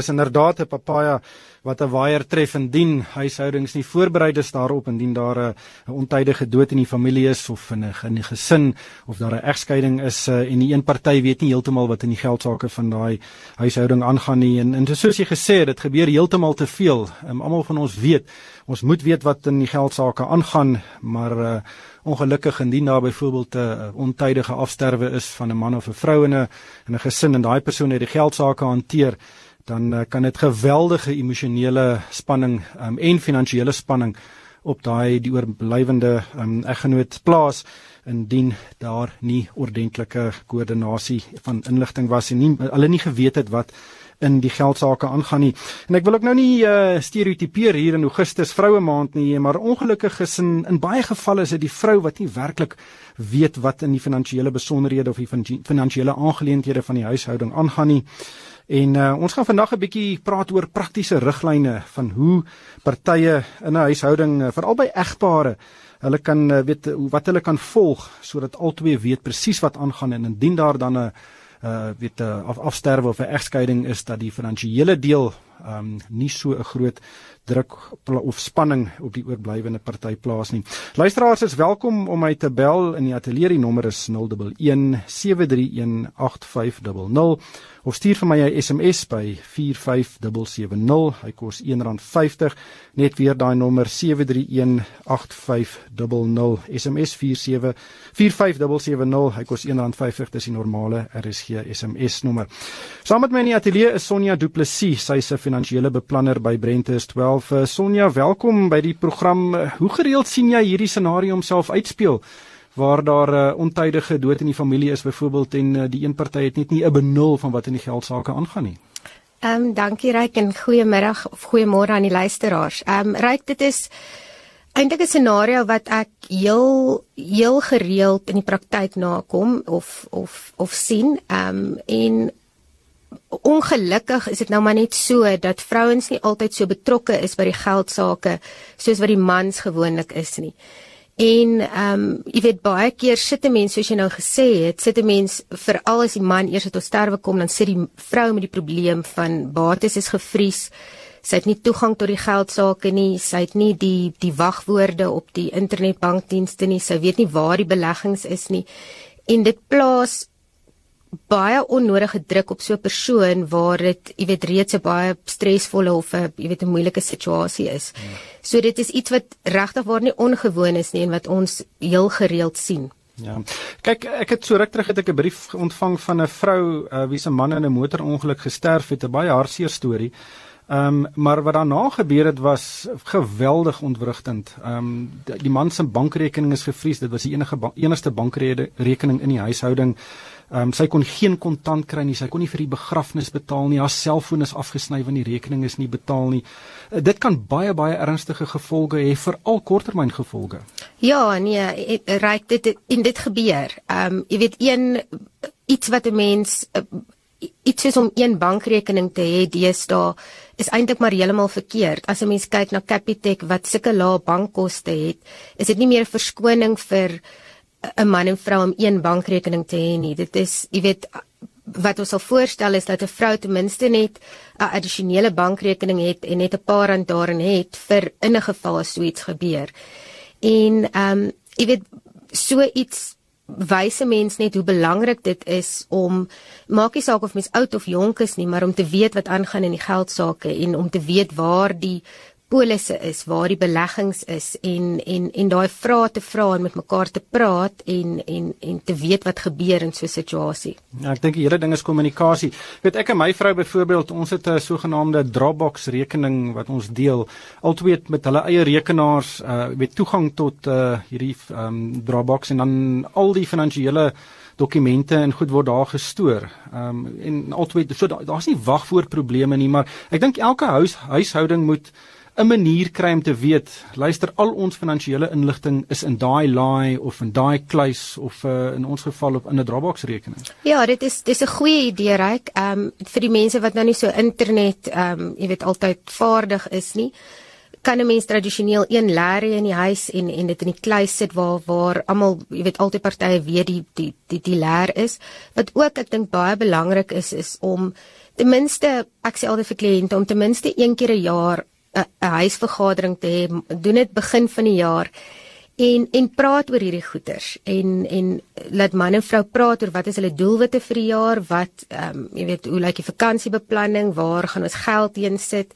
is inderdaad 'n papaja wat 'n waier tref indien huishoudings nie voorberei is daarop indien daar 'n ontydige dood in die familie is of in 'n in 'n gesin of daar 'n egskeiding is uh, en die een party weet nie heeltemal wat in die geldsaake van daai huishouding aangaan nie. En, en soos jy gesê het dit gebeur heeltemal te veel. Um, almal van ons weet ons moet weet wat in die geldsaake aangaan maar uh, ongelukkig indien daar byvoorbeeld 'n ontydige afsterwe is van 'n man of 'n vrou in 'n in 'n gesin en daai persoon het die geldsaake hanteer dan uh, kan dit geweldige emosionele spanning um, en finansiële spanning op daai die oorblywende um, eggenoot plaas indien daar nie ordentlike koördinasie van inligting was en nie hulle nie geweet het wat in die geldsaake aangaan nie. En ek wil ook nou nie uh, stereotipeer hier in Augustus vroue maand nie, maar ongelukkig is in in baie gevalle is dit die vrou wat nie werklik weet wat in die finansiële besonderhede of die finansiële aangeleenthede van die huishouding aangaan nie. En uh, ons gaan vandag 'n bietjie praat oor praktiese riglyne van hoe partye in 'n huishouding, uh, veral by egpare, hulle kan uh, weet wat hulle kan volg sodat albei weet presies wat aangaan en indien daar dan 'n uh weet 'n uh, af, afsterwe of 'n egskeiding is dat die finansiële deel um nie so 'n groot druk of spanning op die oorblywende party plaas nie. Luisteraars is welkom om my te bel in die ateljee. Die nommer is 011 731 8500 of stuur vir my 'n SMS by 45770. Hy kos R1.50. Net weer daai nommer 7318500. SMS 47 45770. Hy kos R1.50. Dis die normale RSG SMS nommer. Saam met my in die ateljee is Sonja Du Plessis. Sy's 'n finansiële beplanner by Brentus 12. Uh, Sonja, welkom by die program. Hoe gereeld sien jy hierdie scenario homself uitspeel? waar daar uh, ontydige dood in die familie is byvoorbeeld en uh, die een party het net nie 'n benul van wat in die geldsaake aangaan nie. Ehm um, dankie Ryk en goeiemiddag of goeiemôre aan die luisteraars. Ehm um, Ryk dit is eintlik 'n scenario wat ek heel heel gereeld in die praktyk nakom of of of sien. Ehm um, en ongelukkig is dit nou maar net so dat vrouens nie altyd so betrokke is by die geldsaake soos wat die mans gewoonlik is nie. En ehm um, jy weet baie keer sit 'n mens soos jy nou gesê het, sit 'n mens veral as die man eers tot sterwe kom, dan sit die vrou met die probleem van bates is gevries. Sy het nie toegang tot die geldsaake nie, sy het nie die die wagwoorde op die internetbankdienste nie, sy weet nie waar die beleggings is nie. En dit plaas baie onnodige druk op so 'n persoon waar dit, jy weet, reeds 'n baie stresvolle of 'n jy weet 'n moeilike situasie is. Ja. So dit is iets wat regtig waar nie ongewoon is nie en wat ons heel gereeld sien. Ja. Kyk, ek het so ruk terug het ek 'n brief ontvang van 'n vrou uh, wie se man in 'n motorongeluk gesterf het, 'n baie hartseer storie. Ehm um, maar wat daarna gebeur het was geweldig ontwrigtend. Ehm um, die, die man se bankrekening is gevries. Dit was die enige ba enigste bankrekening in die huishouding. Ehm um, sy kon geen kontant kry nie. Sy kon nie vir die begrafnis betaal nie. Haar selfoon is afgesny want die rekening is nie betaal nie. Uh, dit kan baie baie ernstige gevolge hê vir al korttermyn gevolge. Ja, nee, reik dit in dit gebeur. Ehm um, jy weet een iets wat 'n mens iets is om een bankrekening te hê, dis daar is eintlik maar heeltemal verkeerd. As 'n mens kyk na Capitec wat sulke lae bankkoste het, is dit nie meer 'n verskoning vir 'n man en vrou om een bankrekening te hê nie. Dit is, jy weet, wat ons sal voorstel is dat 'n vrou ten minste net 'n addisionele bankrekening het en net 'n paar rand daarin het vir in 'n geval as so iets gebeur. En ehm um, jy weet so iets wyse mens net hoe belangrik dit is om maak nie saak of mens oud of jonk is nie, maar om te weet wat aangaan in die geldsaake en om te weet waar die polisse is, waar die beleggings is en en en daai vrae te vra en met mekaar te praat en en en te weet wat gebeur in so 'n situasie. Ja, ek dink die hele ding is kommunikasie. Weet ek en my vrou byvoorbeeld, ons het 'n sogenaamde Dropbox rekening wat ons deel. Altwee met hulle eie rekenaars, uh weet toegang tot uh hierdie um Dropbox en dan al die finansiële dokumente en goed word daar gestoor. Ehm um, en altyd so daar's da nie wagvoorprobleme nie, maar ek dink elke huis huishouding moet 'n manier kry om te weet, luister al ons finansiële inligting is in daai laai of in daai kluis of uh, in ons geval op in 'n Dropbox rekening. Ja, dit is dis 'n goeie idee, Ryk. Ehm um, vir die mense wat nou nie so internet ehm um, jy weet altyd vaardig is nie kan 'n mens tradisioneel een leer in die huis en en dit in die kluis sit waar waar almal jy weet altyd partye weet die die die die leer is wat ook ek dink baie belangrik is is om ten minste ek sê altyd vir kliënte om ten minste een keer 'n jaar 'n huisvergadering te hê, doen dit begin van die jaar en en praat oor hierdie goeters en en laat man en vrou praat oor wat is hulle doelwitte vir die jaar, wat ehm um, jy weet hoe lyk die vakansiebeplanning, waar gaan ons geld heen sit?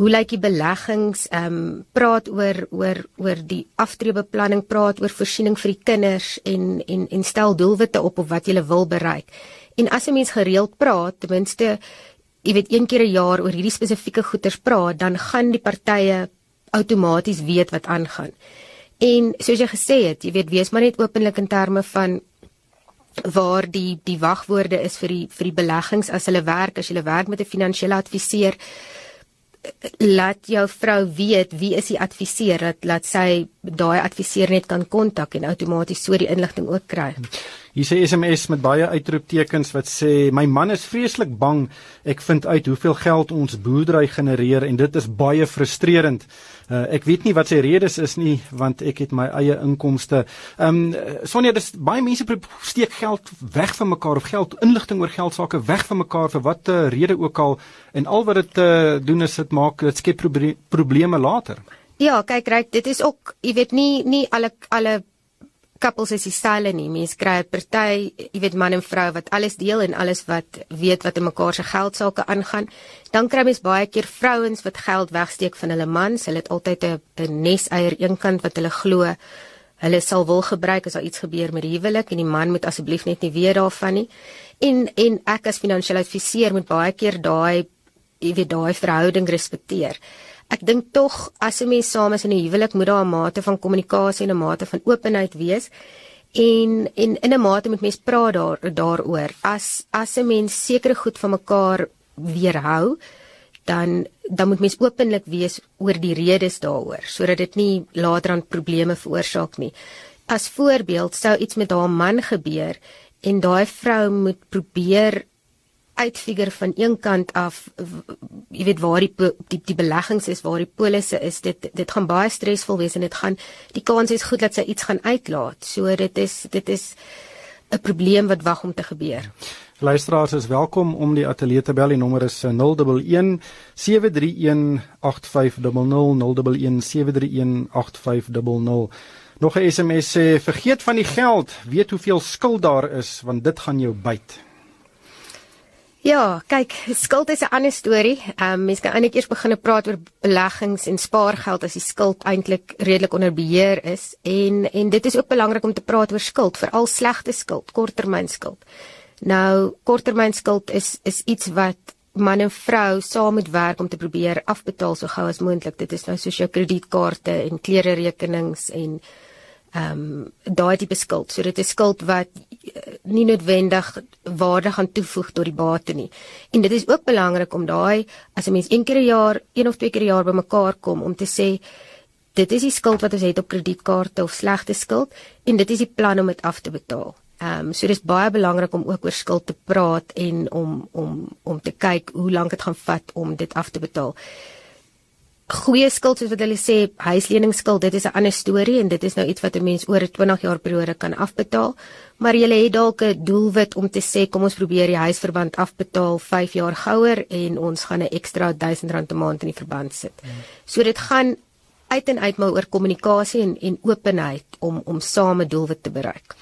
Hoe lyk die beleggings? Ehm um, praat oor oor oor die aftreebeplanning, praat oor voorsiening vir die kinders en en en stel doelwitte op op wat jy wil bereik. En as 'n mens gereeld praat, ten minste jy weet een keer 'n jaar oor hierdie spesifieke goeters praat, dan gaan die partye outomaties weet wat aangaan. En soos jy gesê het, jy weet wees maar net openlik in terme van waar die die wagwoorde is vir die vir die beleggings as hulle werk, as jy werk met 'n finansiële adviseur, laat jou vrou weet wie is die adviseur dat laat sy daai adviseur net kan kontak en outomaties so die inligting ook kry. Hier sê SMS met baie uitroeptekens wat sê my man is vreeslik bang ek vind uit hoeveel geld ons boerdery genereer en dit is baie frustrerend. Uh, ek weet nie wat sy redes is nie want ek het my eie inkomste. Ehm um, Sonja, dis baie mense steek geld weg van mekaar of geld inligting oor geld sake weg van mekaar vir watte uh, rede ook al en al wat dit uh, doen is dit maak dit skep probleme later. Ja, kyk reg, dit is ook, jy weet nie nie alle alle koppels is dieselfde nie. Mense kry 'n party, jy weet man en vrou wat alles deel en alles wat weet wat in mekaar se geld sake aangaan. Dan kry mens baie keer vrouens wat geld wegsteek van hulle mans. Hulle het altyd 'n 'n neseier eenkant wat hulle glo hulle sal wil gebruik as daar iets gebeur met die huwelik en die man moet asseblief net nie weet daarvan nie. En en ek as finansiële adviseur moet baie keer daai jy weet daai verhouding respekteer ek dink tog as 'n mens saam is in 'n huwelik moet daar 'n mate van kommunikasie en 'n mate van openheid wees. En en in 'n mate moet mens praat daar daaroor. As as 'n mens sekere goed van mekaar weerhou, dan dan moet mens openlik wees oor die redes daaroor sodat dit nie later aan probleme veroorsaak nie. As voorbeeld sou iets met haar man gebeur en daai vrou moet probeer uitfigure van een kant af jy weet waar die die, die beleggings is waar die polisse is dit dit gaan baie stresvol wees en dit gaan die kans is goed dat sy iets gaan uitlaat. So dit is dit is 'n probleem wat wag om te gebeur. Luisteraars is welkom om die ateljee te bel. Die nommer is 011 731 8500 011 731 8500 Nog 'n SMS sê vergeet van die geld. Weet hoeveel skuld daar is want dit gaan jou byt Ja, kyk, skuld is 'n ander storie. Ehm um, mense kan eintlik eers begin praat oor beleggings en spaargeld as die skuld eintlik redelik onder beheer is en en dit is ook belangrik om te praat oor skuld, veral slegte skuld, korttermynskuld. Nou, korttermynskuld is is iets wat man en vrou saam moet werk om te probeer afbetaal so gou as moontlik. Dit is nou soos jou kredietkaarte en klere rekenings en ehm um, daai tipe skuld. So dit is skuld wat nie noodwendig waarde gaan toevoeg tot die bate nie. En dit is ook belangrik om daai as 'n mens een keer 'n jaar, een of twee keer 'n jaar bymekaar kom om te sê dit is die skuld wat ons het op kredietkaarte of slegte skuld en dit is die plan om dit af te betaal. Ehm um, so dis baie belangrik om ook oor skuld te praat en om om om te kyk hoe lank dit gaan vat om dit af te betaal goeie skuld soos wat hulle sê huisleningsskuld dit is 'n ander storie en dit is nou iets wat 'n mens oor 'n 20 jaar periode kan afbetaal maar jy het dalk 'n doelwit om te sê kom ons probeer die huisverband afbetaal 5 jaar gouer en ons gaan 'n ekstra 1000 rand 'n maand in die verband sit. Hmm. So dit gaan uit en uit maar oor kommunikasie en en openheid om om same doelwit te bereik.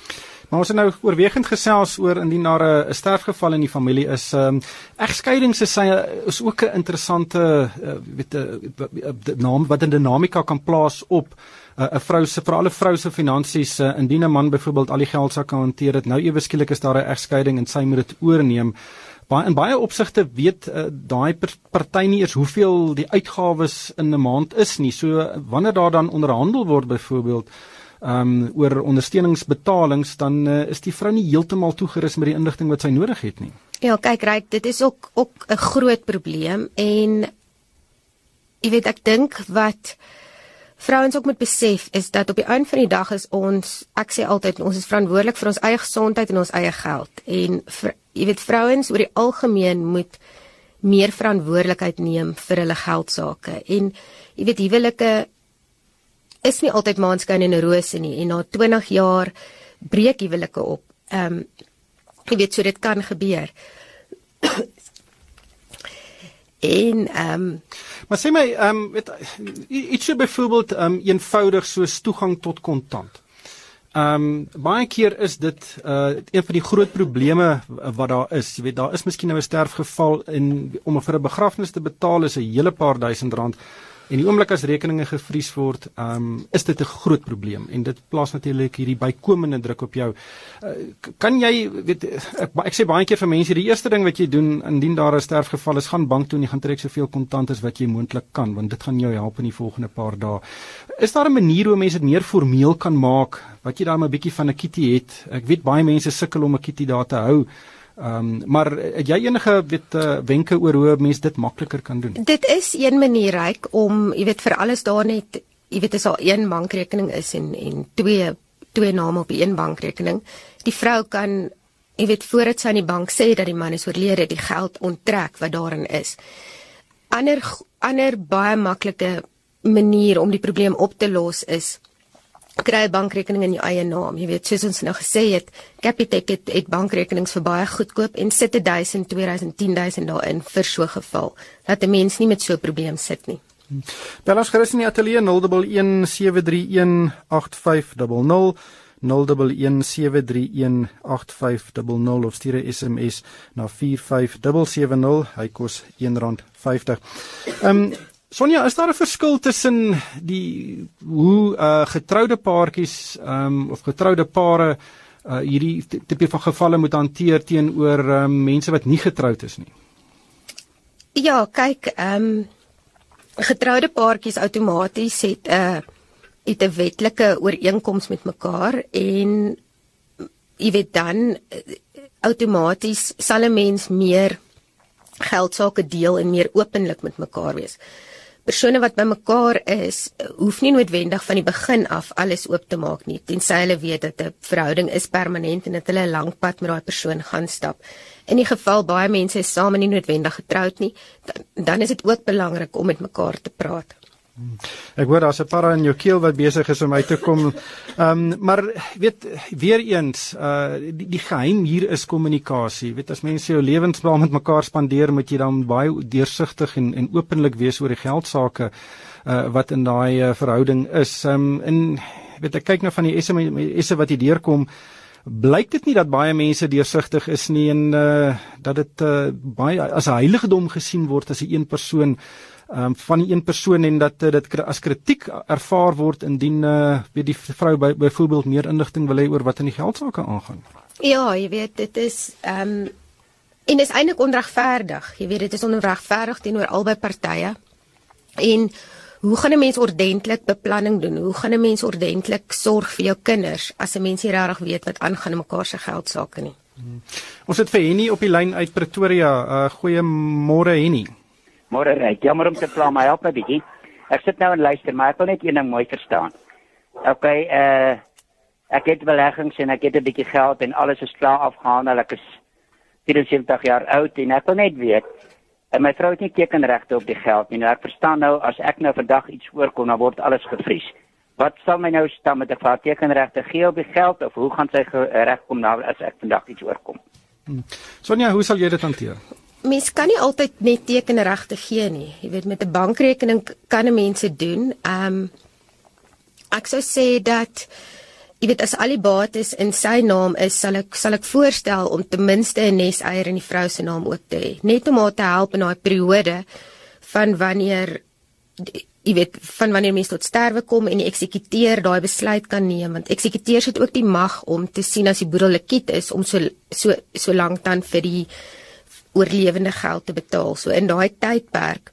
Maar ons het nou oorwegend gesels oor indien daar 'n sterfgeval in die familie is. Ehm um, egskeidings is sy is ook 'n interessante uh, weet 'n uh, naam wat 'n dinamika kan plaas op 'n uh, vrou se vir alle vrou se finansies uh, indien 'n man byvoorbeeld al die geld sou kan hanteer dit nou ewe skielik is daar 'n egskeiding en sy moet dit oorneem baie in baie opsigte weet uh, daai party nie eers hoeveel die uitgawes in 'n maand is nie so wanneer daar dan onderhandel word byvoorbeeld um oor ondersteuningsbetalings dan uh, is die vrou nie heeltemal toegerus met die inligting wat sy nodig het nie. Ja, kyk ryk, dit is ook ook 'n groot probleem en jy weet ek dink wat vrouens ook moet besef is dat op die einde van die dag is ons ek sê altyd ons is verantwoordelik vir ons eie gesondheid en ons eie geld en vir, jy weet vrouens oor die algemeen moet meer verantwoordelikheid neem vir hulle geld sake en jy weet huwelike is nie altyd maanskyn en rose nie en na 20 jaar breek huwelike op. Ehm um, jy weet so dit kan gebeur. En ehm um, Maar sê my ehm um, weet iets so byvoorbeeld ehm um, eenvoudig soos toegang tot kontant. Ehm um, baie keer is dit uh een van die groot probleme wat daar is. Jy weet daar is miskien nou 'n sterfgeval en om vir 'n begrafnis te betaal is 'n hele paar duisend rand. En die oomblik as rekeninge gevries word, um, is dit 'n groot probleem en dit plaas natuurlik hierdie bykomende druk op jou. Uh, kan jy weet ek, ek sê baie keer vir mense die eerste ding wat jy doen indien daar 'n sterfgeval is, gaan bank toe en jy gaan trek soveel kontant as wat jy moontlik kan want dit gaan jou help in die volgende paar dae. Is daar 'n manier hoe mense dit meer formeel kan maak wat jy dan 'n bietjie van 'n kitty het? Ek weet baie mense sukkel om 'n kitty daar te hou. Ehm um, maar het jy enige weet uh, wenke oor hoe mense dit makliker kan doen? Dit is een manier ryk om, jy weet vir alles daar net, jy weet as daar een bankrekening is en en twee twee name op een bankrekening. Die vrou kan jy weet voordat sy aan die bank sê dat die man is oorlede, die geld onttrek wat daarin is. Ander ander baie maklike manier om die probleem op te los is kry 'n bankrekening in jou eie naam. Jy weet, soos ons nou gesê het, Capitec het, het bankrekenings vir baie goedkoop en sit 1000, 2000, 10000 daarin vir so 'n geval dat 'n mens nie met so 'n probleem sit nie. Bel ons gerus in die ateljee 0117318500 0117318500 of stuur 'n SMS na 45770 hy kos R1.50. Ehm um, Sonja, is daar 'n verskil tussen die hoe uh getroude paartjies um of getroude pare uh hierdie tipe van gevalle moet hanteer teenoor um mense wat nie getroud is nie? Ja, kyk, um getroude paartjies outomaties het 'n uh, het 'n wetlike ooreenkoms met mekaar en jy weet dan outomaties sal 'n mens meer geld sake deel en meer openlik met mekaar wees persone wat bymekaar is, hoef nie noodwendig van die begin af alles oop te maak nie, tensy hulle weet dat 'n verhouding is permanent en dat hulle 'n lang pad met daai persoon gaan stap. In die geval baie mense is saam en nie noodwendig getroud nie, dan, dan is dit ook belangrik om met mekaar te praat. Ek hoor daar's 'n para in jou keel wat besig is om uit te kom. Ehm um, maar weet weer eens uh die, die geheim hier is kommunikasie. Weet as mense jou lewensplaas met mekaar spandeer, moet jy dan baie deursigtig en en openlik wees oor die geld sake uh wat in daai uh, verhouding is. Ehm um, en weet ek kyk nou van die SMS wat hier deurkom blyk dit nie dat baie mense deursigtig is nie en uh dat dit uh baie as 'n heiligdom gesien word as 'n een persoon um, van die een persoon en dat uh, dit as kritiek ervaar word indien uh, weet die vrou by, byvoorbeeld meer inligting wil hê oor wat in die geldsaake aangaan. Ja, jy weet dit is ehm um, en is eintlik onregverdig. Jy weet dit is onregverdig teenoor albei partye. En hoe gaan 'n mens ordentlik beplanning doen? Hoe gaan 'n mens ordentlik sorg vir jou kinders as 'n mens nie regtig weet wat aangaan in mekaar se geldsaake nie? Hmm. Ons het vir Henny op die lyn uit Pretoria. Uh, Goeiemôre Henny. Môre ry. Jammer om te pla, maar help my bietjie. Ek sit nou en luister, maar ek wil net een ding mooi verstaan. OK, uh ek het beleggings en ek het 'n bietjie geld en alles is klaar afgehandel. Ek is 74 jaar oud en ek wil net weet en my vrou het nie tekenregte op die geld nie. Nou ek verstaan nou as ek nou vandag iets oorkom, dan word alles gevries. Wat sal my nou staan met 'n vaar tekenregte gee op die geld of hoe gaan sy regkom nou as ek vandag iets oorkom? Hmm. Sonja, hoe sal jy dit hanteer? Mens kan nie altyd net tekenregte gee nie. Jy weet met 'n bankrekening kan 'n mens dit doen. Ehm um, ek sou sê dat jy weet as al die bates in sy naam is, sal ek sal ek voorstel om ten minste 'n neseier in die vrou se naam ook te hê, net om haar te help in daai periode van wanneer jy weet van wanneer mens tot sterwe kom en die eksekuteur daai besluit kan neem want eksekuteurs het ook die mag om te sien as die boedel lekiet is om so so so lank dan vir die oorlewende geld te betaal. So in daai tydperk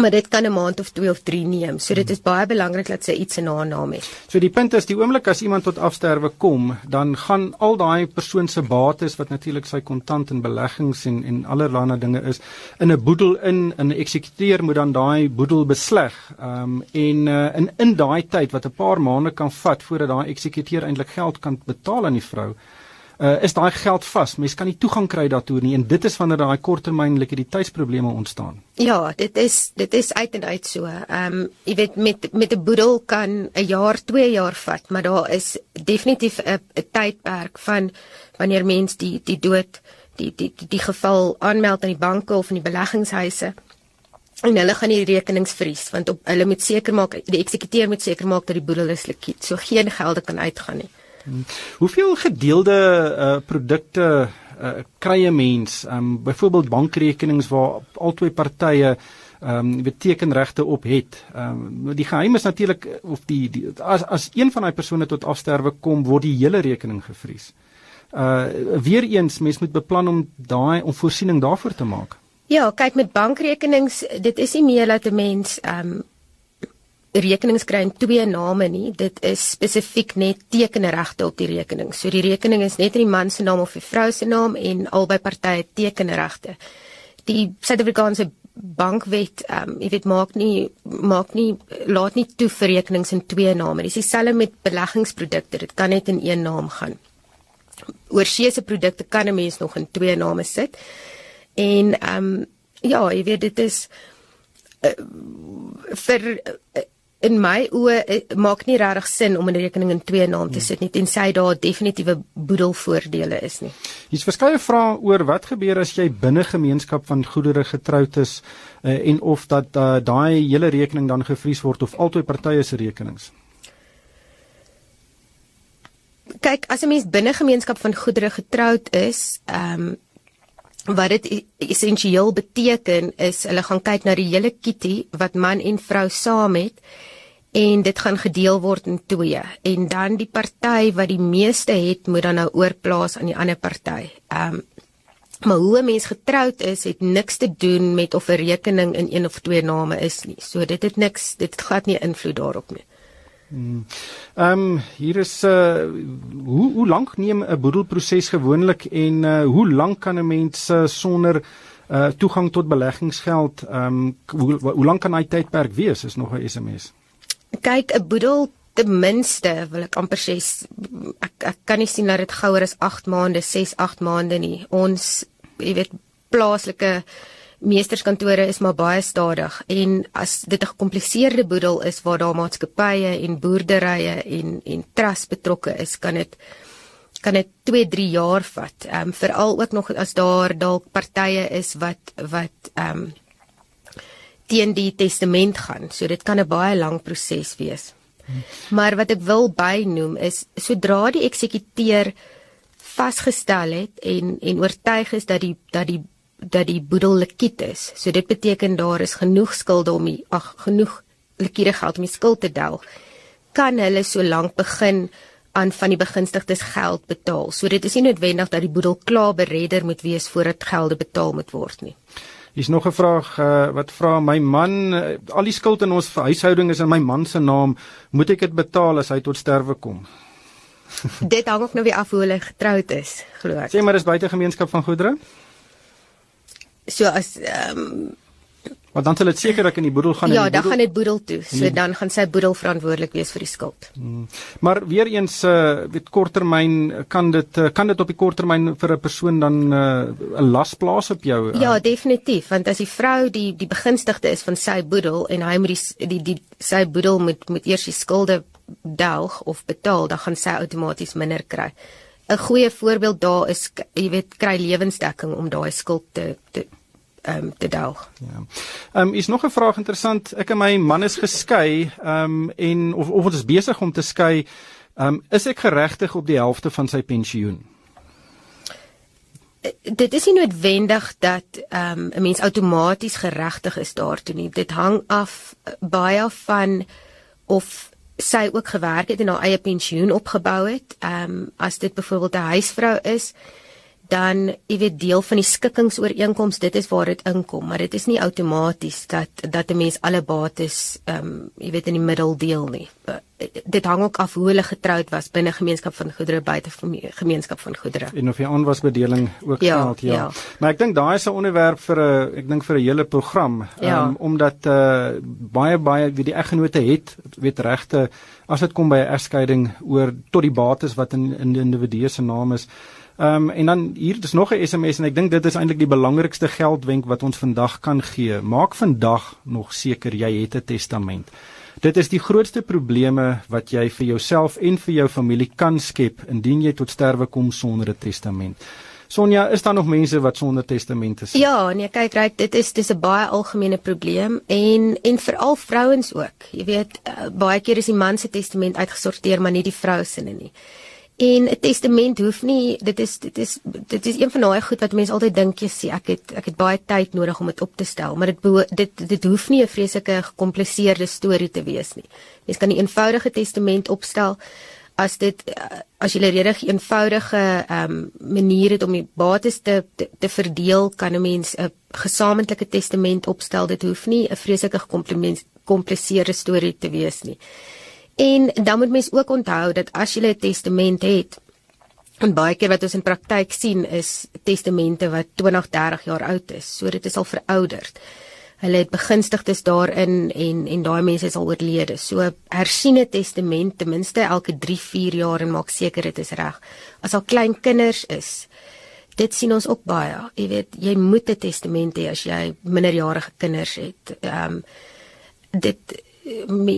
maar dit kan 'n maand of 2 of 3 neem. So dit is baie belangrik dat sy iets in haar naam het. So die punt is die oomblik as iemand tot afsterwe kom, dan gaan al daai persoon se bates wat natuurlik sy kontant en beleggings en en allerlei dinge is in 'n boedel in 'n eksekuteur moet dan daai boedel besleg. Ehm um, en uh, in in daai tyd wat 'n paar maande kan vat voordat daai eksekuteur eintlik geld kan betaal aan die vrou uh, is daai geld vas. Mens kan nie toegang kry daartoe nie en dit is wanneer daai korttermyn likwiditeitsprobleme ontstaan. Ja, dit is dit is uit en uit so. Ehm um, jy weet met met 'n boedel kan 'n jaar, 2 jaar vat, maar daar is definitief 'n tydperk van wanneer mens die die dood die die die, die geval aanmeld aan die banke of in die beleggingshuise en hulle gaan die rekenings vries want op hulle moet seker maak die eksekuteur moet seker maak dat die boedel is likwid so geen gelde kan uitgaan nie. Hmm. Hoeveel gedeelde uh, produkte uh, kry 'n mens? Ehm um, byvoorbeeld bankrekenings waar albei partye ehm um, betekenregte op het. Ehm um, die geheim is natuurlik of die, die as as een van daai persone tot afsterwe kom, word die hele rekening gevries. Uh weer eens mens moet beplan om daai om voorsiening daarvoor te maak. Ja, kyk met bankrekenings, dit is nie meer dat 'n mens ehm um, rekenings kry in twee name nie. Dit is spesifiek net tekenregte op die rekening. So die rekening is net in die man se naam of die vrou se naam en albei partye tekenregte. Die Suid-Afrikaanse bankwet, ehm um, jy weet maak nie maak nie laat nie toe vir rekenings in twee name. Dis dieselfde met beleggingsprodukte. Dit kan net in een naam gaan. Oorsee se produkte kan 'n mens nog in twee name sit. En ehm um, ja, jy weet dit is uh, vir uh, in my oë uh, maak nie regtig sin om 'n rekening in twee name te sit nie tensy daar definitiewe boedelvoordele is nie. Hier's verskeie vrae oor wat gebeur as jy binne gemeenskap van goedere getroud is uh, en of dat uh, daai hele rekening dan gevries word of albei partye se rekenings. Kyk, as 'n mens binne gemeenskap van goedere getroud is, ehm um, wat dit essensieel beteken is hulle gaan kyk na die hele kitty wat man en vrou saam het en dit gaan gedeel word in twee en dan die party wat die meeste het moet dan nou oorplaas aan die ander party. Ehm um, maar hoe 'n mens getroud is het niks te doen met of 'n rekening in een of twee name is nie. So dit het niks dit glad nie invloed daarop nie. Ehm um, hier is uh hoe hoe lank neem 'n boedelproses gewoonlik en uh hoe lank kan 'n mens uh, sonder uh toegang tot beleggingsgeld ehm um, hoe hoe lank kan hy tydperk wees is nog 'n SMS. Kyk 'n boedel ten minste wil ek amper sê ek ek kan nie sien dat dit gouer as 8 maande, 6, 8 maande nie. Ons jy weet plaaslike meesterskantore is maar baie stadig en as dit 'n gekompliseerde boedel is waar daar maatskappye en boerderye en en trust betrokke is, kan dit kan dit 2, 3 jaar vat. Ehm um, veral ook nog as daar dalk partye is wat wat ehm um, teen die testament gaan. So dit kan 'n baie lang proses wees. Maar wat ek wil bynoem is sodra die eksekuteur vasgestel het en en oortuig is dat die dat die dat die boedel likwid is. So dit beteken daar is genoeg skulde om die ag genoeg likwiede geld om die skuld te delg. Kan hulle so lank begin aan van die begunstigdes geld betaal. So dit is nie noodwendig dat die boedel klaar beredder moet wees voordat gelde betaal moet word nie. Hier's nog 'n vraag uh, wat vra my man uh, al die skuld in ons huishouding is in my man se naam, moet ek dit betaal as hy tot sterwe kom? dit hang ook nou weer af hoe hulle getroud is, glo ek. Sê maar dis buite gemeenskap van goedere? So as ehm um, Maar dan sal dit sekerlik in die boedel gaan Ja, dan boedel... gaan dit boedel toe. So die... dan gaan sy boedel verantwoordelik wees vir die skuld. Hmm. Maar weer eens uh weet korttermyn kan dit uh, kan dit op die korttermyn vir 'n persoon dan 'n uh, las plaas op jou? Uh... Ja, definitief, want as die vrou die die begunstigde is van sy boedel en hy moet die die, die sy boedel moet moet eers die skulde delg of betaal, dan gaan sy outomaties minder kry. 'n goeie voorbeeld daar is jy weet kry lewensdekking om daai skuld te te ehm um, te delg. Ja. Ehm um, is nog 'n vraag interessant. Ek en my man is geskei ehm um, en of of ons is besig om te skei. Ehm um, is ek geregtig op die helfte van sy pensioen? Eh, dit is nie noodwendig dat ehm um, 'n mens outomaties geregtig is daartoe nie. Dit hang af baie van of sy ook gewerk het en haar eie pensioen opgebou het. Ehm um, as dit byvoorbeeld 'n huisvrou is, dan jy weet deel van die skikkingsooreenkoms, dit is waar dit inkom, maar dit is nie outomaties dat dat 'n mens alle bates ehm um, jy weet in die middel deel nie. Uh, dit hang ook af hoe hulle getroud was binne gemeenskap van goedere buite gemeenskap van goedere. En of die aanwasbedeling ook ja, geld, ja. ja. Maar ek dink daai is 'n onderwerp vir 'n ek dink vir 'n hele program, ja. um, omdat uh, baie baie wie die eggenote het, weet regte as dit kom by 'n egskeiding oor tot die bates wat in in die individu se naam is. Ehm um, en dan hier is nog 'n SMS en ek dink dit is eintlik die belangrikste geldwenk wat ons vandag kan gee. Maak vandag nog seker jy het 'n testament. Dit is die grootste probleme wat jy vir jouself en vir jou familie kan skep indien jy tot sterwe kom sonder 'n testament. Sonja, is daar nog mense wat sonder testamente sit? Ja, nee, kyk, ryk, dit is dis 'n baie algemene probleem en en veral vrouens ook. Jy weet, uh, baie keer is die man se testament uitgesorteer, maar nie die vrou se nie. En 'n testament hoef nie dit is dit is dit is een van daai goed wat mense altyd dink jy sê ek het ek het baie tyd nodig om dit op te stel, maar dit dit dit hoef nie 'n vreeslike gekompliseerde storie te wees nie. Mens kan 'n eenvoudige testament opstel as dit as jy 'n redig eenvoudige ehm um, manier het om die bates te, te te verdeel, kan 'n mens 'n gesamentlike testament opstel. Dit hoef nie 'n vreeslike gekompliseerde storie te wees nie. En dan moet mens ook onthou dat as jy 'n testament het, en baie keer wat ons in praktyk sien is testamente wat 20, 30 jaar oud is, so dit is al verouderd. Hulle het begunstigdes daarin en en daai mense is al oorlede. So hersiene testament ten minste elke 3, 4 jaar en maak seker dit is reg. As al klein kinders is, dit sien ons ook baie. Jy weet, jy moet 'n testament hê as jy minderjarige kinders het. Ehm um, dit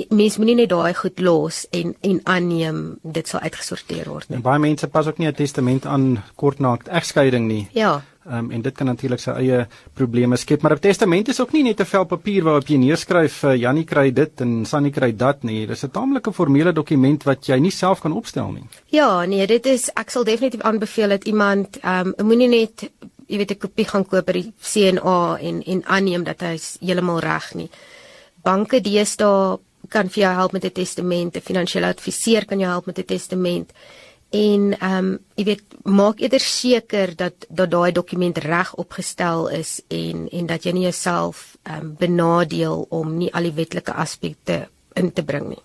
mens moet nie net daai goed los en en aanneem dit sal uitgesorteer word nie. En baie mense pas ook nie 'n testament aan kort na egskeiding nie. Ja. Ehm um, en dit kan natuurlik sy eie probleme skep, maar 'n testament is ook nie net 'n vel papier waarop jy neerskryf uh, Jannie kry dit en Sannie kry dat nie. Dis 'n taamlike formele dokument wat jy nie self kan opstel nie. Ja, nee, dit is ek sal definitief aanbeveel dat iemand ehm um, moenie net jy weet 'n kopie gaan koop by die CNA en en aanneem dat hy heeltemal reg nie banke deesdae kan vir jou help met 'n testament, 'n finansiële adviseur kan jou help met 'n testament. En ehm um, jy weet maak eerder seker dat dat daai dokument reg opgestel is en en dat jy nie jouself ehm um, benadeel om nie al die wetlike aspekte in te bring nie.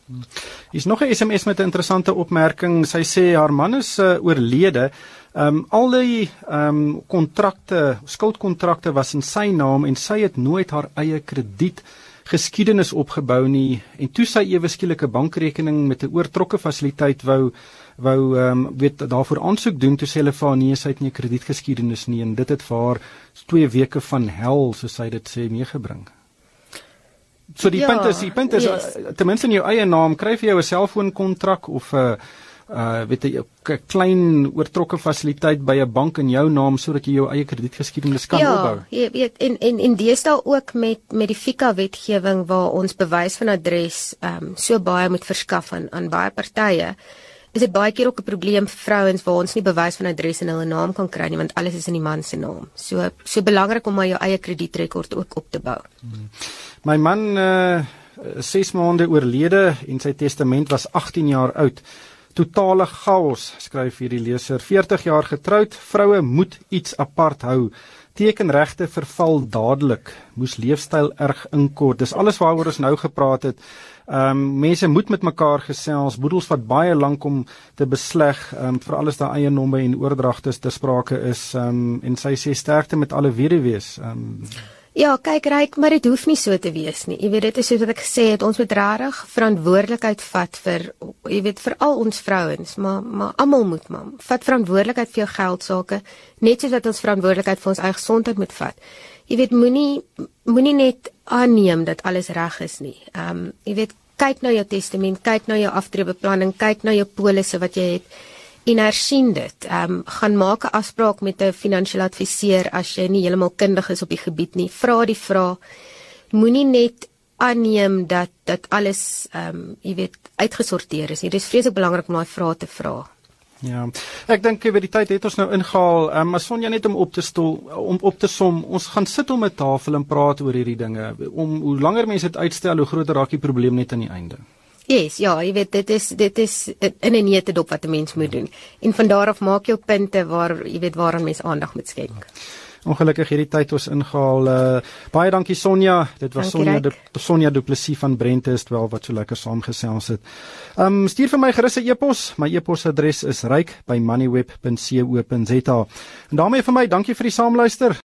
Hier's nog 'n SMS met 'n interessante opmerking. Sy sê haar man is uh, oorlede. Ehm um, al die ehm um, kontrakte, skuldkontrakte was in sy naam en sy het nooit haar eie krediet geskiedenis opgebou nie en toe sy ewe skielike bankrekening met 'n oortrokke fasiliteit wou wou ehm um, weet daarvoor aansoek doen toe sê hulle vir haar nee sy het nie 'n kredietgeskiedenis nie en dit het vir haar 2 weke van hel soos sy dit sê meegebring. So die ja, punt is die punt is yes. ten minste in jou eie naam kry vir jou 'n selfoonkontrak of 'n uh, uh weet jy 'n klein oortrokke fasiliteit by 'n bank in jou naam sodat jy jou eie kredietgeskiedenis kan ja, opbou. Ja, jy weet en en en deesdae ook met met die FICA wetgewing waar ons bewys van adres ehm um, so baie moet verskaf aan aan baie partye. Is dit baie keer ook 'n probleem vir vrouens waar ons nie bewys van adres in hulle naam kan kry nie want alles is in die man se naam. So so belangrik om maar jou eie kredietrekord ook op te bou. Hmm. My man uh 6 maande oorlede en sy testament was 18 jaar oud. Totale chaos, skryf hierdie leser. 40 jaar getroud, vroue moet iets apart hou. Tekenregte verval dadelik. Moes leefstyl erg inkort. Dis alles waaroor ons nou gepraat het. Ehm um, mense moet met mekaar gesels. Boedels vat baie lank om te besleg. Ehm um, vir alles daai eienomme en oordragtes te sprake is. Ehm um, en sy sê sterkte met alle weduwees. Ehm um, Ja, kyk ryk, maar dit hoef nie so te wees nie. Jy weet dit is soos wat ek gesê het, ons moet regtig verantwoordelikheid vat vir jy weet vir al ons vrouens, maar maar almal moet maar vat verantwoordelikheid vir jou geld sake, net soos wat ons verantwoordelikheid vir ons eie gesondheid moet vat. Jy weet moenie moenie net aanneem dat alles reg is nie. Ehm um, jy weet kyk na jou testament, kyk na jou aftreebeplanning, kyk na jou polisse wat jy het en hersien dit. Ehm um, gaan maak 'n afspraak met 'n finansiële adviseur as jy nie heeltemal kundig is op die gebied nie. Vra die vraag. Moenie net aanneem dat dat alles ehm um, jy weet uitgesorteer is nie. Dit is vreeslik belangrik om daai vrae te vra. Ja. Ek dink oor die tyd het ons nou ingehaal. Ehm um, maar Sonja net om op te stol om op te som. Ons gaan sit om 'n tafel en praat oor hierdie dinge. Om hoe langer mense dit uitstel, hoe groter raak die probleem net aan die einde. Yes, ja, jy weet dit is dit is in 'n neete dop wat 'n mens moet doen. En van daar af maak jou punte waar jy weet waaraan mens aandag moet skenk. Ongelukkig hierdie tyd ons ingehaal. Uh, baie dankie Sonja. Dit was dankie, Sonja de Sonja Du Plessis van Brente is wel wat so lekker saamgesels het. Um stuur vir my gerus 'n e-pos. My e-posadres is ryk@moneyweb.co.za. En daarmee vir my, dankie vir die saamluister.